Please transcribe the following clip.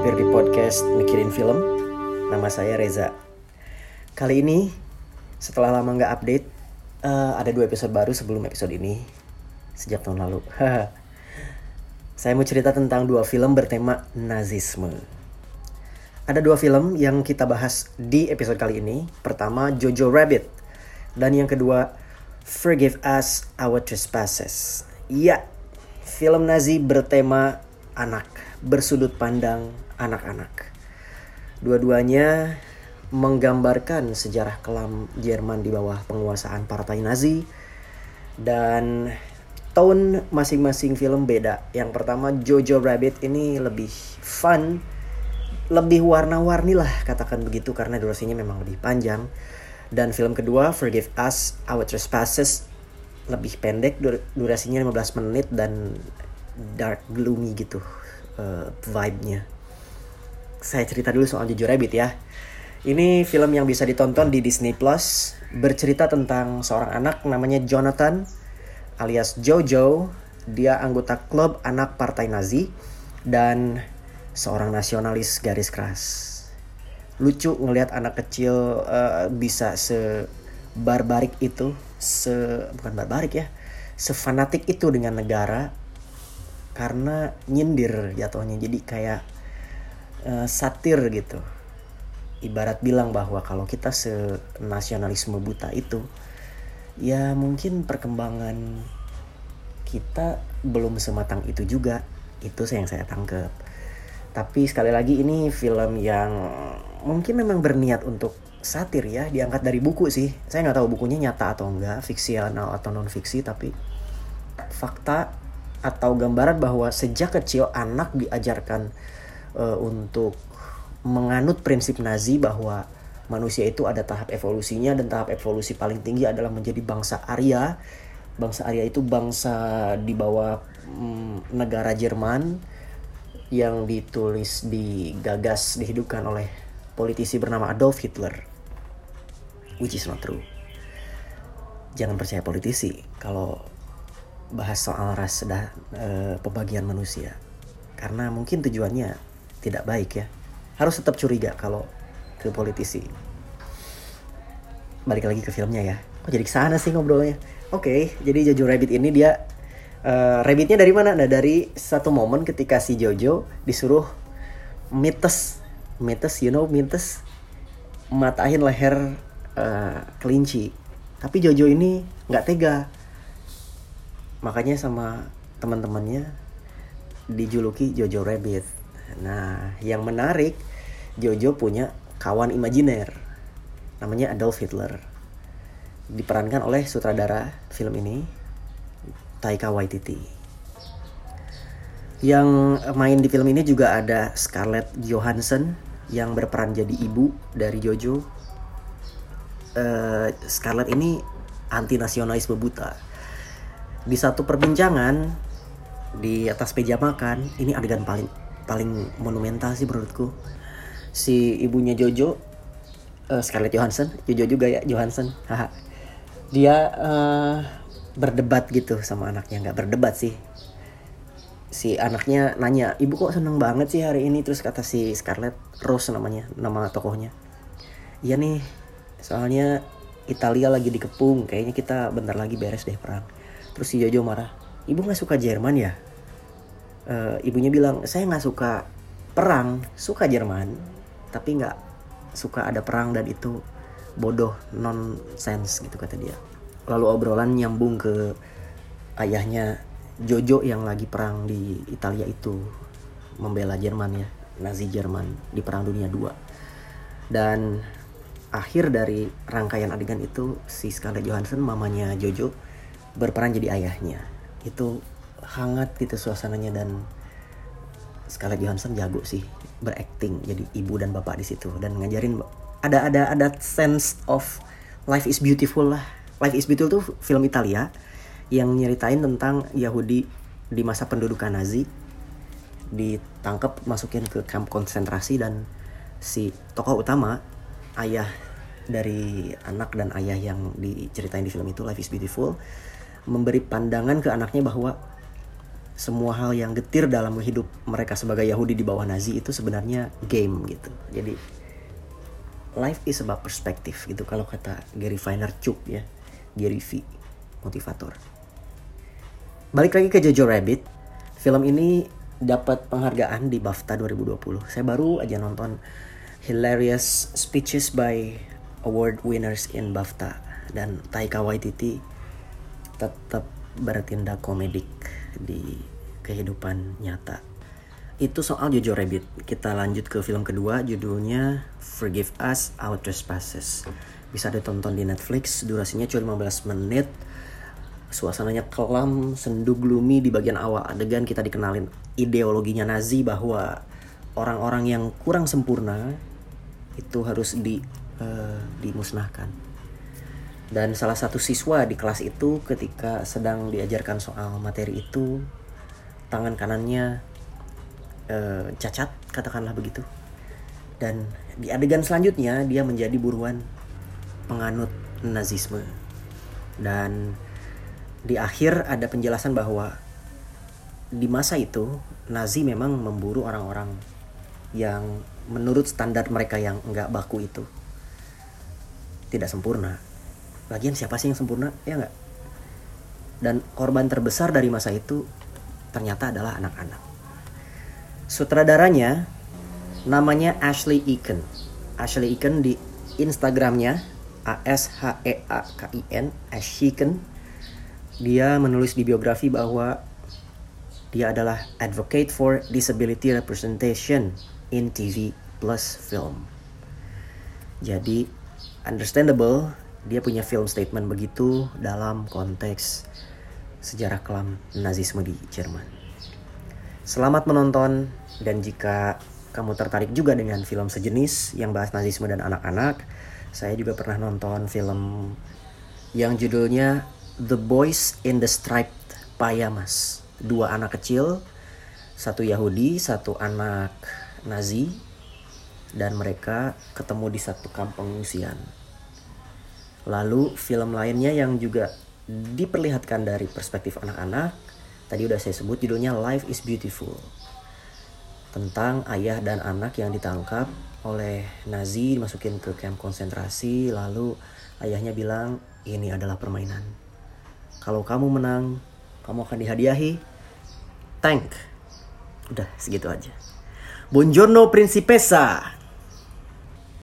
mampir di podcast Mikirin Film. Nama saya Reza. Kali ini, setelah lama nggak update, eh, ada dua episode baru sebelum episode ini. Sejak tahun lalu. saya mau cerita tentang dua film bertema nazisme. Ada dua film yang kita bahas di episode kali ini. Pertama, Jojo Rabbit. Dan yang kedua, Forgive Us Our Trespasses. Iya, film Nazi bertema anak, bersudut pandang anak-anak. Dua-duanya menggambarkan sejarah kelam Jerman di bawah penguasaan partai Nazi dan tone masing-masing film beda. Yang pertama Jojo Rabbit ini lebih fun, lebih warna-warni lah katakan begitu karena durasinya memang lebih panjang. Dan film kedua Forgive Us Our Trespasses lebih pendek dur durasinya 15 menit dan dark gloomy gitu uh, vibe-nya. Saya cerita dulu soal Jojo Rabbit ya. Ini film yang bisa ditonton di Disney Plus, bercerita tentang seorang anak namanya Jonathan alias Jojo. Dia anggota klub anak partai Nazi dan seorang nasionalis garis keras. Lucu ngelihat anak kecil uh, bisa se barbarik itu, se bukan barbarik ya, sefanatik itu dengan negara karena nyindir jatuhnya. Jadi kayak uh, satir gitu. Ibarat bilang bahwa kalau kita se nasionalisme buta itu ya mungkin perkembangan kita belum sematang itu juga. Itu yang saya tangkap tapi sekali lagi ini film yang mungkin memang berniat untuk satir ya diangkat dari buku sih. Saya nggak tahu bukunya nyata atau enggak fiksional atau non fiksi tapi fakta atau gambaran bahwa sejak kecil anak diajarkan uh, untuk menganut prinsip Nazi bahwa manusia itu ada tahap evolusinya dan tahap evolusi paling tinggi adalah menjadi bangsa Arya. Bangsa Arya itu bangsa di bawah mm, negara Jerman yang ditulis, digagas, dihidupkan oleh politisi bernama Adolf Hitler. Which is not true. Jangan percaya politisi kalau bahas soal ras dan e, pembagian manusia. Karena mungkin tujuannya tidak baik ya harus tetap curiga kalau ke politisi. Balik lagi ke filmnya ya. Kok jadi ke sana sih ngobrolnya? Oke, okay, jadi Jojo Rabbit ini dia uh, rabbitnya dari mana? Nah dari satu momen ketika si Jojo disuruh mites, mites, you know mites, matahin leher uh, kelinci. Tapi Jojo ini nggak tega, makanya sama teman-temannya dijuluki Jojo Rabbit. Nah, yang menarik Jojo punya kawan imajiner namanya Adolf Hitler. Diperankan oleh sutradara film ini Taika Waititi. Yang main di film ini juga ada Scarlett Johansson yang berperan jadi ibu dari Jojo. Uh, Scarlett ini anti nasionalisme buta. Di satu perbincangan di atas meja makan, ini adegan paling paling monumental sih menurutku. Si ibunya Jojo uh, Scarlett Johansson Jojo juga ya Johansson haha. Dia uh, berdebat gitu sama anaknya nggak berdebat sih. Si anaknya nanya ibu kok seneng banget sih hari ini? Terus kata si Scarlett Rose namanya nama tokohnya. Iya nih soalnya Italia lagi dikepung kayaknya kita bentar lagi beres deh perang terus si Jojo marah ibu nggak suka Jerman ya? Uh, ibunya bilang saya nggak suka perang suka Jerman tapi nggak suka ada perang dan itu bodoh nonsense gitu kata dia. Lalu obrolan nyambung ke ayahnya Jojo yang lagi perang di Italia itu membela Jerman ya Nazi Jerman di Perang Dunia II dan akhir dari rangkaian adegan itu si Scarlett Johansson mamanya Jojo berperan jadi ayahnya. Itu hangat gitu suasananya dan Scarlett Johansson jago sih berakting jadi ibu dan bapak di situ dan ngajarin ada ada ada sense of life is beautiful lah. Life is beautiful tuh film Italia yang nyeritain tentang Yahudi di masa pendudukan Nazi ditangkap masukin ke kamp konsentrasi dan si tokoh utama ayah dari anak dan ayah yang diceritain di film itu Life is Beautiful memberi pandangan ke anaknya bahwa semua hal yang getir dalam hidup mereka sebagai Yahudi di bawah Nazi itu sebenarnya game gitu. Jadi life is about perspective gitu kalau kata Gary Vaynerchuk ya, Gary V, motivator. Balik lagi ke Jojo Rabbit, film ini dapat penghargaan di BAFTA 2020. Saya baru aja nonton hilarious speeches by award winners in BAFTA dan Taika Waititi tetap bertindak komedik di kehidupan nyata. Itu soal Jojo Rabbit. Kita lanjut ke film kedua judulnya Forgive Us Our Trespasses. Bisa ditonton di Netflix, durasinya cuma 15 menit. Suasananya kelam, sendu gloomy di bagian awal adegan kita dikenalin ideologinya Nazi bahwa orang-orang yang kurang sempurna itu harus di uh, dimusnahkan. Dan salah satu siswa di kelas itu ketika sedang diajarkan soal materi itu tangan kanannya uh, cacat katakanlah begitu. Dan di adegan selanjutnya dia menjadi buruan penganut nazisme. Dan di akhir ada penjelasan bahwa di masa itu Nazi memang memburu orang-orang yang menurut standar mereka yang enggak baku itu. Tidak sempurna. Lagian siapa sih yang sempurna? Ya enggak? Dan korban terbesar dari masa itu ternyata adalah anak-anak. Sutradaranya namanya Ashley Eakin. Ashley Eakin di Instagramnya A S H E A K I N Ashiken dia menulis di biografi bahwa dia adalah advocate for disability representation in TV plus film. Jadi understandable dia punya film statement begitu dalam konteks sejarah kelam Nazisme di Jerman. Selamat menonton dan jika kamu tertarik juga dengan film sejenis yang bahas Nazisme dan anak-anak, saya juga pernah nonton film yang judulnya The Boys in the Striped Pajamas. Dua anak kecil, satu Yahudi, satu anak Nazi, dan mereka ketemu di satu kamp pengungsian. Lalu film lainnya yang juga diperlihatkan dari perspektif anak-anak. Tadi udah saya sebut judulnya Life is Beautiful. Tentang ayah dan anak yang ditangkap oleh Nazi dimasukin ke kamp konsentrasi lalu ayahnya bilang ini adalah permainan. Kalau kamu menang, kamu akan dihadiahi tank. Udah segitu aja. Buongiorno Principessa.